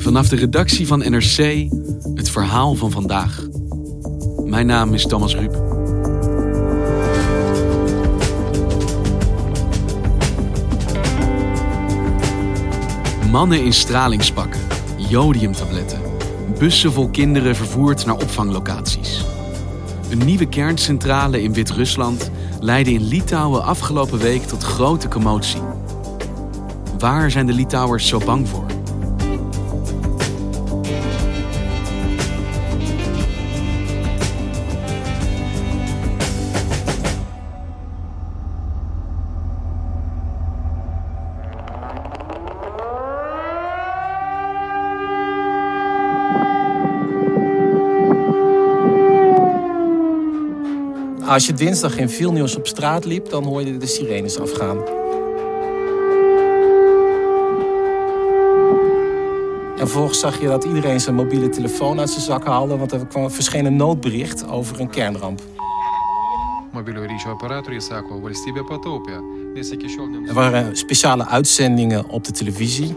Vanaf de redactie van NRC het verhaal van vandaag. Mijn naam is Thomas Ruip. Mannen in stralingspakken, jodiumtabletten, bussen vol kinderen vervoerd naar opvanglocaties. Een nieuwe kerncentrale in Wit-Rusland leidde in Litouwen afgelopen week tot grote commotie. Waar zijn de Litouwers zo bang voor? Als je dinsdag in Vilnius op straat liep, dan hoorde je de sirenes afgaan. En vervolgens zag je dat iedereen zijn mobiele telefoon uit zijn zak haalde, want er kwam verscheen een noodbericht over een kernramp. Er waren speciale uitzendingen op de televisie.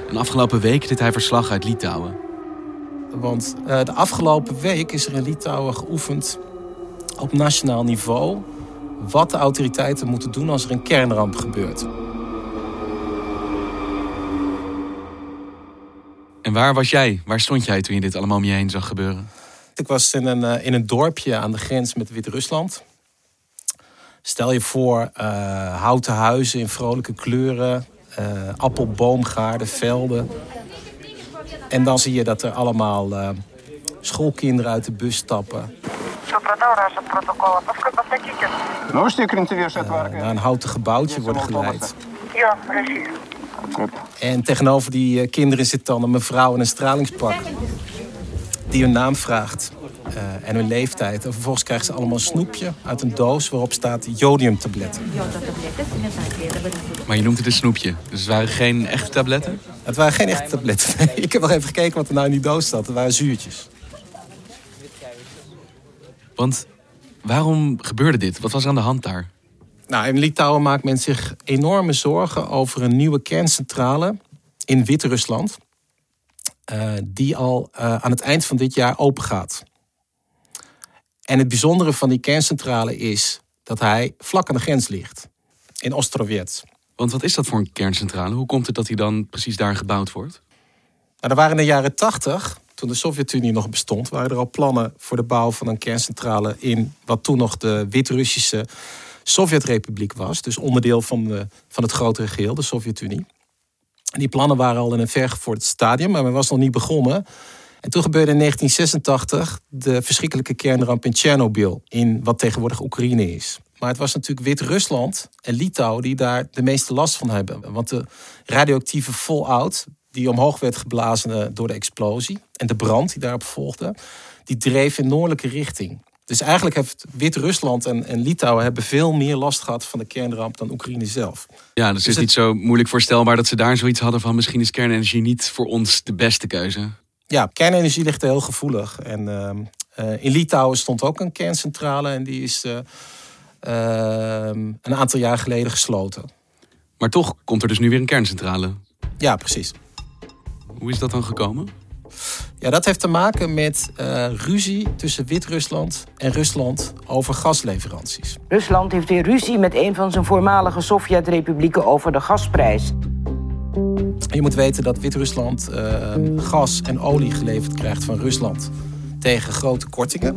En afgelopen week deed hij verslag uit Litouwen. Want uh, de afgelopen week is er in Litouwen geoefend op nationaal niveau wat de autoriteiten moeten doen als er een kernramp gebeurt. En waar was jij? Waar stond jij toen je dit allemaal om je heen zag gebeuren? Ik was in een, uh, in een dorpje aan de grens met Wit-Rusland. Stel je voor uh, houten huizen in vrolijke kleuren, appelboomgaarden, velden. En dan zie je dat er allemaal uh, schoolkinderen uit de bus stappen. Uh, naar een houten gebouwtje worden geleid. Ja, precies. En tegenover die uh, kinderen zit dan een mevrouw in een stralingspak. Die hun naam vraagt uh, en hun leeftijd. En vervolgens krijgen ze allemaal een snoepje uit een doos waarop staat jodiumtabletten. Maar je noemt het een snoepje, dus het waren geen echte tabletten? Het waren geen echte tabletten. Ik heb nog even gekeken wat er nou in die doos zat. Het waren zuurtjes. Want waarom gebeurde dit? Wat was er aan de hand daar? Nou, in Litouwen maakt men zich enorme zorgen over een nieuwe kerncentrale in Wit-Rusland. Uh, die al uh, aan het eind van dit jaar open gaat. En het bijzondere van die kerncentrale is dat hij vlak aan de grens ligt. In Ostrovets. Want wat is dat voor een kerncentrale? Hoe komt het dat hij dan precies daar gebouwd wordt? Nou, er waren in de jaren tachtig, toen de Sovjet-Unie nog bestond, waren er al plannen voor de bouw van een kerncentrale in wat toen nog de Wit-Russische Sovjetrepubliek was. Dus onderdeel van, de, van het grotere geheel, de Sovjet-Unie. En die plannen waren al in een vergevorderd stadium, maar men was nog niet begonnen. En toen gebeurde in 1986 de verschrikkelijke kernramp in Tsjernobyl, in wat tegenwoordig Oekraïne is. Maar het was natuurlijk Wit-Rusland en Litouwen die daar de meeste last van hebben. Want de radioactieve fallout, die omhoog werd geblazen door de explosie en de brand die daarop volgde, die dreef in noordelijke richting. Dus eigenlijk heeft Wit-Rusland en, en, Litouwen hebben veel meer last gehad van de kernramp dan Oekraïne zelf. Ja, dus, dus het is niet zo moeilijk voorstelbaar dat ze daar zoiets hadden van misschien is kernenergie niet voor ons de beste keuze. Ja, kernenergie ligt heel gevoelig. En uh, in Litouwen stond ook een kerncentrale en die is uh, uh, een aantal jaar geleden gesloten. Maar toch komt er dus nu weer een kerncentrale. Ja, precies. Hoe is dat dan gekomen? Ja, dat heeft te maken met uh, ruzie tussen Wit-Rusland en Rusland over gasleveranties. Rusland heeft weer ruzie met een van zijn voormalige Sovjet-republieken over de gasprijs. Je moet weten dat Wit-Rusland uh, gas en olie geleverd krijgt van Rusland tegen grote kortingen.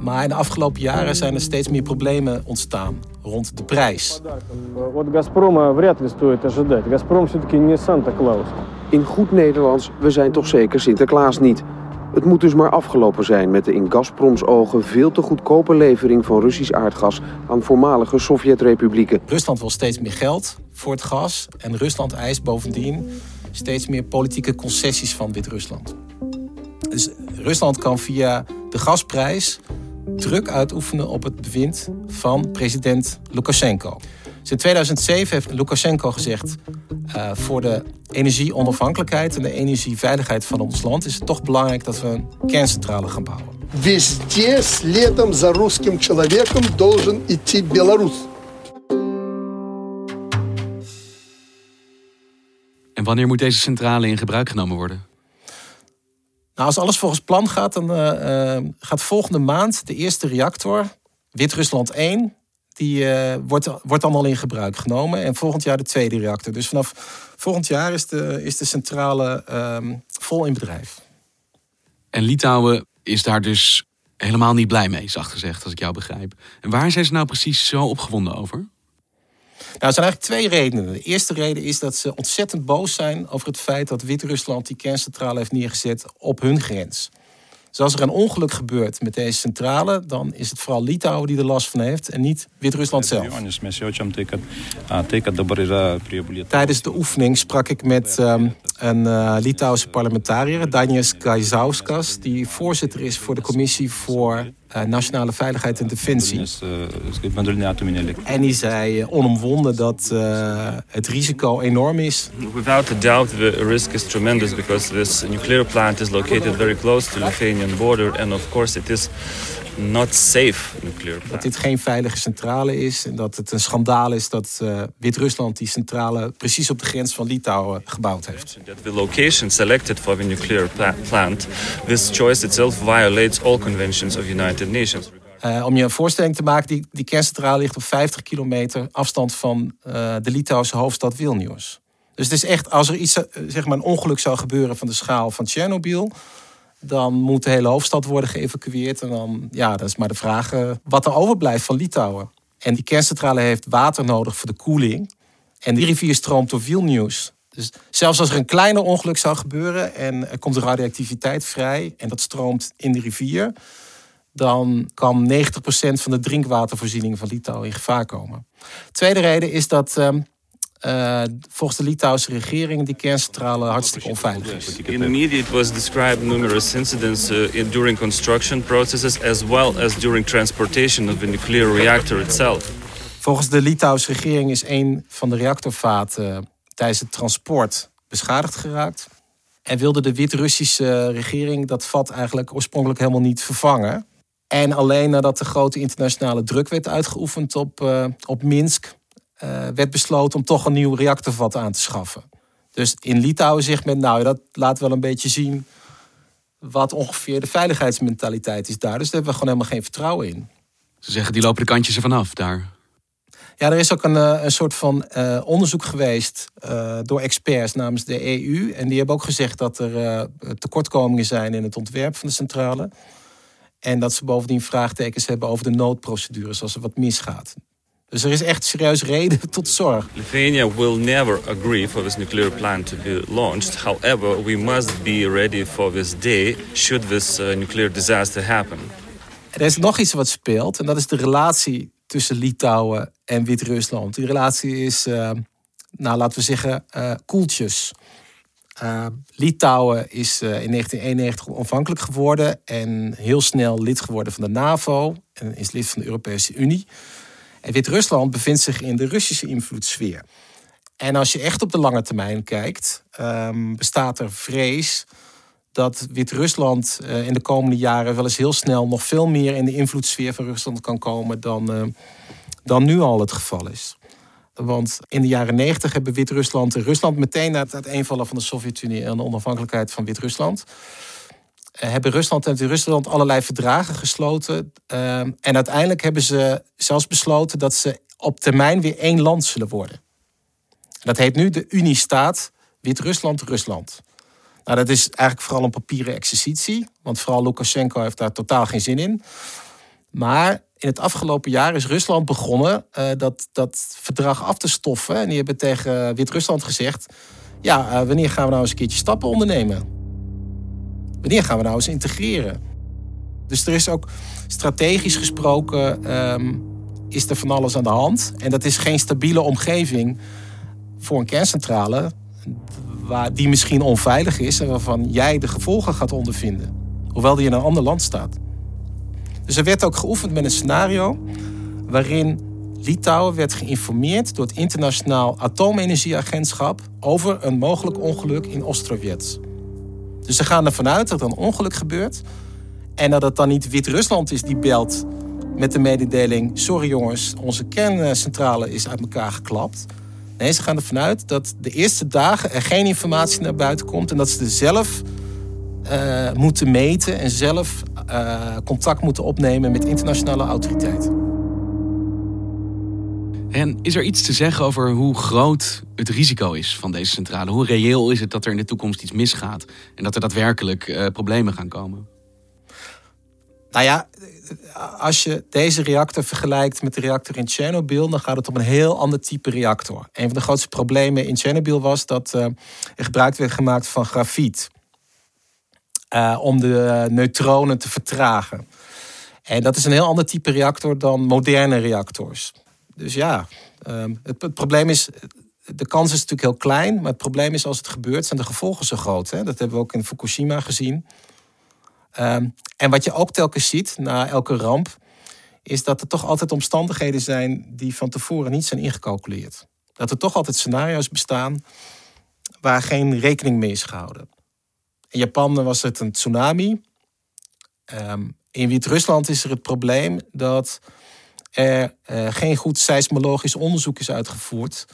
Maar in de afgelopen jaren zijn er steeds meer problemen ontstaan rond de prijs. In goed Nederlands, we zijn toch zeker Sinterklaas niet. Het moet dus maar afgelopen zijn met de in Gazproms ogen veel te goedkope levering van Russisch aardgas aan voormalige Sovjet-republieken. Rusland wil steeds meer geld voor het gas en Rusland eist bovendien steeds meer politieke concessies van Wit-Rusland. Dus Rusland kan via de gasprijs druk uitoefenen op het bewind van president Lukashenko. Dus in 2007 heeft Lukashenko gezegd: uh, voor de energieonafhankelijkheid en de energieveiligheid van ons land is het toch belangrijk dat we een kerncentrale gaan bouwen. Везде следом за русским человеком должен идти Беларусь. wanneer moet deze centrale in gebruik genomen worden? Nou, als alles volgens plan gaat, dan uh, uh, gaat volgende maand de eerste reactor, Wit-Rusland 1, die uh, wordt, wordt dan al in gebruik genomen. En volgend jaar de tweede reactor. Dus vanaf volgend jaar is de, is de centrale ehm, vol in bedrijf. En Litouwen is daar dus helemaal niet blij mee, zacht gezegd, als ik jou begrijp. En waar zijn ze nou precies zo opgewonden over? Nou, er zijn eigenlijk twee redenen. De eerste reden is dat ze ontzettend boos zijn over het feit dat Wit-Rusland die kerncentrale heeft neergezet op hun grens. Dus als er een ongeluk gebeurt met deze centrale, dan is het vooral Litouwen die er last van heeft en niet Wit-Rusland zelf. Tijdens de oefening sprak ik met um, een uh, Litouwse parlementariër, Danis Kaizauskas, die voorzitter is voor de commissie voor uh, nationale veiligheid en defensie. En die zei uh, onomwonden dat het risico enorm is. Without a doubt the risk is tremendous because this nuclear plant is located very close to the Lithuanian border and of course it is not safe nuclear plant. Dat dit geen veilige centrale is en dat het een schandaal is dat uh, Wit-Rusland die centrale precies op de grens van Litouwen gebouwd heeft. That the location selected for the nuclear plant, this choice itself violates all conventions of United Nations. Uh, om je een voorstelling te maken, die, die kerncentrale ligt op 50 kilometer afstand van uh, de Litouwse hoofdstad Vilnius. Dus het is echt, als er iets, zeg maar een ongeluk zou gebeuren van de schaal van Tsjernobyl, dan moet de hele hoofdstad worden geëvacueerd. En dan, ja, dat is maar de vraag uh, wat er overblijft van Litouwen. En die kerncentrale heeft water nodig voor de koeling. En die rivier stroomt door Vilnius. Dus zelfs als er een kleiner ongeluk zou gebeuren en er komt radioactiviteit vrij en dat stroomt in de rivier, dan kan 90% van de drinkwatervoorziening van Litouwen in gevaar komen. Tweede reden is dat uh, uh, volgens de Litouwse regering die kerncentrale hartstikke onveilig is. In the media it was described numerous incidents uh, in, during construction processes as well as during transportation of the nuclear reactor itself. Volgens de Litouwse regering is een van de reactorvaten tijdens het transport beschadigd geraakt. En wilde de Wit-Russische regering dat vat eigenlijk oorspronkelijk helemaal niet vervangen. En alleen nadat de grote internationale druk werd uitgeoefend op, uh, op Minsk, uh, werd besloten om toch een nieuw reactorvat aan te schaffen. Dus in Litouwen zegt men, nou dat laat wel een beetje zien wat ongeveer de veiligheidsmentaliteit is daar. Dus daar hebben we gewoon helemaal geen vertrouwen in. Ze zeggen die lopen de kantjes ervan af daar. Ja, er is ook een, een soort van uh, onderzoek geweest uh, door experts namens de EU. En die hebben ook gezegd dat er uh, tekortkomingen zijn in het ontwerp van de centrale. En dat ze bovendien vraagtekens hebben over de noodprocedures als er wat misgaat. Dus er is echt serieus reden tot zorg. Lithuania will never agree for this nuclear plant to be launched. However, we must be ready for this day should this uh, nuclear disaster happen. Er is nog iets wat speelt en dat is de relatie tussen Litouwen en Wit-Rusland. Die relatie is, uh, nou laten we zeggen, uh, koeltjes. Uh, Litouwen is in 1991 onafhankelijk geworden en heel snel lid geworden van de NAVO en is lid van de Europese Unie. Wit-Rusland bevindt zich in de Russische invloedssfeer. En als je echt op de lange termijn kijkt, um, bestaat er vrees dat Wit-Rusland uh, in de komende jaren wel eens heel snel nog veel meer in de invloedssfeer van Rusland kan komen dan, uh, dan nu al het geval is. Want in de jaren negentig hebben Wit-Rusland en Rusland meteen na het uiteenvallen van de Sovjet-Unie en de onafhankelijkheid van Wit-Rusland hebben Rusland en Rusland allerlei verdragen gesloten. Uh, en uiteindelijk hebben ze zelfs besloten dat ze op termijn weer één land zullen worden. Dat heet nu de Uniestaat Wit-Rusland, Rusland. Nou, dat is eigenlijk vooral een papieren exercitie. Want vooral Lukashenko heeft daar totaal geen zin in. Maar in het afgelopen jaar is Rusland begonnen uh, dat, dat verdrag af te stoffen. En die hebben tegen Wit-Rusland gezegd: Ja, uh, wanneer gaan we nou eens een keertje stappen ondernemen? Wanneer gaan we nou eens integreren? Dus er is ook strategisch gesproken um, is er van alles aan de hand. En dat is geen stabiele omgeving voor een kerncentrale waar die misschien onveilig is en waarvan jij de gevolgen gaat ondervinden. Hoewel die in een ander land staat. Dus er werd ook geoefend met een scenario waarin Litouwen werd geïnformeerd door het Internationaal Atoomenergieagentschap over een mogelijk ongeluk in Ostrovets. Dus ze gaan ervan uit dat er een ongeluk gebeurt en dat het dan niet Wit-Rusland is die belt met de mededeling: sorry jongens, onze kerncentrale is uit elkaar geklapt. Nee, ze gaan ervan uit dat de eerste dagen er geen informatie naar buiten komt en dat ze er zelf uh, moeten meten en zelf uh, contact moeten opnemen met internationale autoriteiten. En is er iets te zeggen over hoe groot het risico is van deze centrale? Hoe reëel is het dat er in de toekomst iets misgaat en dat er daadwerkelijk uh, problemen gaan komen? Nou ja, als je deze reactor vergelijkt met de reactor in Tsjernobyl, dan gaat het om een heel ander type reactor. Een van de grootste problemen in Tsjernobyl was dat uh, er gebruik werd gemaakt van grafiet. Uh, om de neutronen te vertragen. En dat is een heel ander type reactor dan moderne reactors. Dus ja, um, het, probleem is. De kans is natuurlijk heel klein, maar het probleem is als het gebeurt, zijn de gevolgen zo groot. Hè? Dat hebben we ook in Fukushima gezien. Um, en wat je ook telkens ziet na elke ramp, is dat er toch altijd omstandigheden zijn die van tevoren niet zijn ingecalculeerd. Dat er toch altijd scenario's bestaan waar geen rekening mee is gehouden. In Japan was het een tsunami. Um, in Wit-Rusland is er het probleem dat er uh, geen goed seismologisch onderzoek is uitgevoerd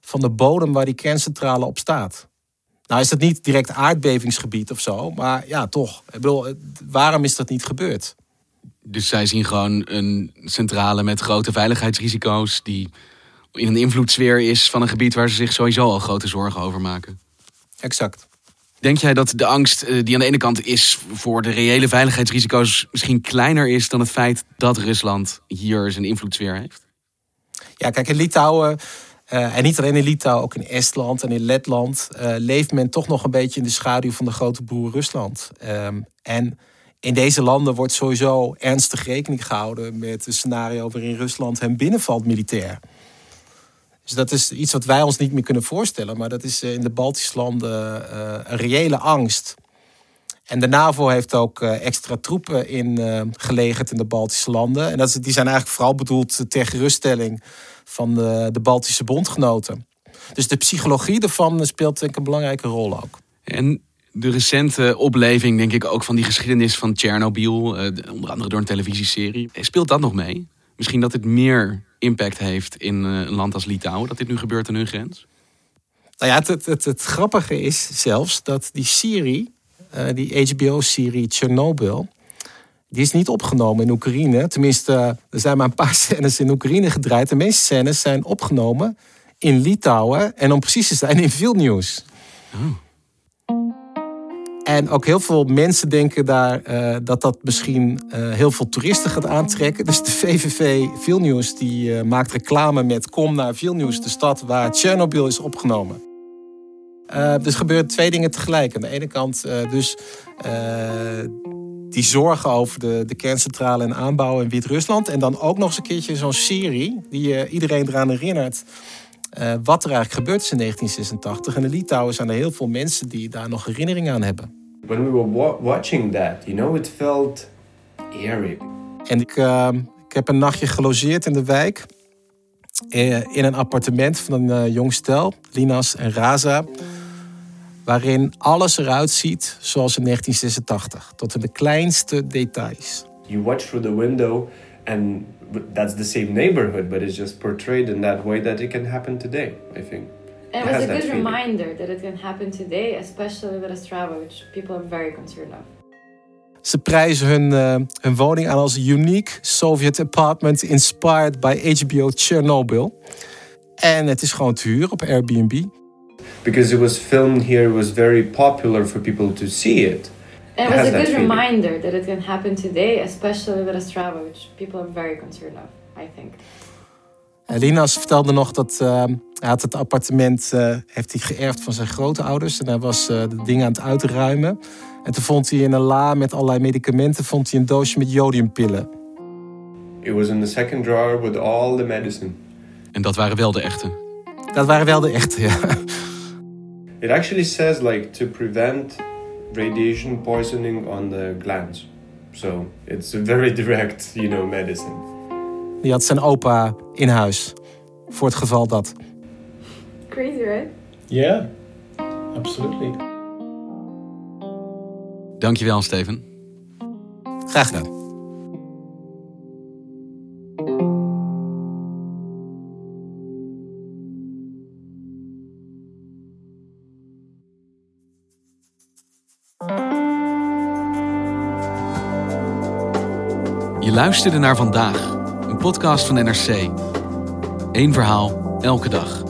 van de bodem waar die kerncentrale op staat. Nou is dat niet direct aardbevingsgebied of zo, maar ja, toch. Ik bedoel, waarom is dat niet gebeurd? Dus zij zien gewoon een centrale met grote veiligheidsrisico's die in een invloedssfeer is van een gebied waar ze zich sowieso al grote zorgen over maken. Exact. Denk jij dat de angst eh, die aan de ene kant is voor de reële veiligheidsrisico's misschien kleiner is dan het feit dat Rusland hier zijn invloedssfeer heeft? Ja, kijk, in Litouwen uh, en niet alleen in Litouwen, ook in Estland en in Letland uh, leeft men toch nog een beetje in de schaduw van de grote broer Rusland. Um, en in deze landen wordt sowieso ernstig rekening gehouden met een scenario waarin Rusland hem binnenvalt militair. Dus dat is iets wat wij ons niet meer kunnen voorstellen, maar dat is in de Baltische landen uh, een reële angst. En de NAVO heeft ook extra troepen in gelegerd in de Baltische landen. En dat is, die zijn eigenlijk vooral bedoeld ter geruststelling van de, de Baltische bondgenoten. Dus de psychologie ervan speelt denk ik een belangrijke rol ook. En de recente opleving, denk ik, ook van die geschiedenis van Tsjernobyl, eh, onder andere door een televisieserie, speelt dat nog mee? Misschien dat het meer impact heeft in eh, een land als Litouwen, dat dit nu gebeurt aan hun grens? Nou ja, het, het, het, het grappige is zelfs dat die serie, uh, die HBO-serie Chernobyl, die is niet opgenomen in Oekraïne. Tenminste, er zijn maar een paar scènes in Oekraïne gedraaid. De meeste scènes zijn opgenomen in Litouwen. En om precies te zijn in Vilnius. Oh. En ook heel veel mensen denken daar uh, dat dat misschien uh, heel veel toeristen gaat aantrekken. Dus de VVV Vilnius die uh, maakt reclame met kom naar Vilnius, de stad waar Tsjernobyl is opgenomen. dus gebeuren twee dingen tegelijk. Aan de ene kant dus die zorgen over de, de kerncentrale en aanbouw in Wit-Rusland. En dan ook nog eens een keertje zo'n serie die iedereen eraan herinnert. Wat er eigenlijk gebeurd is in 1986. En in Litouwen zijn er heel veel mensen die daar nog herinneringen aan hebben. When we were wa watching that, you know, it felt eerie. En ik, uh, ik heb een nachtje gelogeerd in de wijk. Uh, in een appartement van een jong stel, Linas en Raza waarin alles eruit ziet zoals in 1986, tot in de kleinste details. You watch through the window and that's the same neighborhood, but it's just portrayed in that way that it can happen today, I think. And it was a good feeling. reminder that it can happen today, especially with Ostrava, which people are very concerned of. Ze prijzen hun, uh, hun woning aan als unique Soviet apartment inspired by HBO Chernobyl. En het is gewoon te huur op Airbnb. because it was filmed here, it was very popular for people to see it. And it was a good reminder that it can happen today, especially with Ostrava, which people are very concerned of, I think. Linas vertelde nog dat uh, hij had het appartement uh, heeft hij geërfd van zijn grootouders. En hij was uh, de dingen aan het uitruimen. En toen vond hij in een la met allerlei medicamenten vond hij een doosje met jodiumpillen. It was in the second drawer with all the medicine. En dat waren wel de echte. Dat waren wel de echte, ja. It actually says like to prevent radiation poisoning on the glands. So it's a very direct, you know, medicine. Die had zijn opa in huis. Voor het geval dat. Crazy, right? Yeah, absolutely. Dankjewel, Steven. Graag gedaan. Je luisterde naar vandaag, een podcast van NRC. Eén verhaal, elke dag.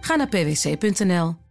Ga naar pwc.nl.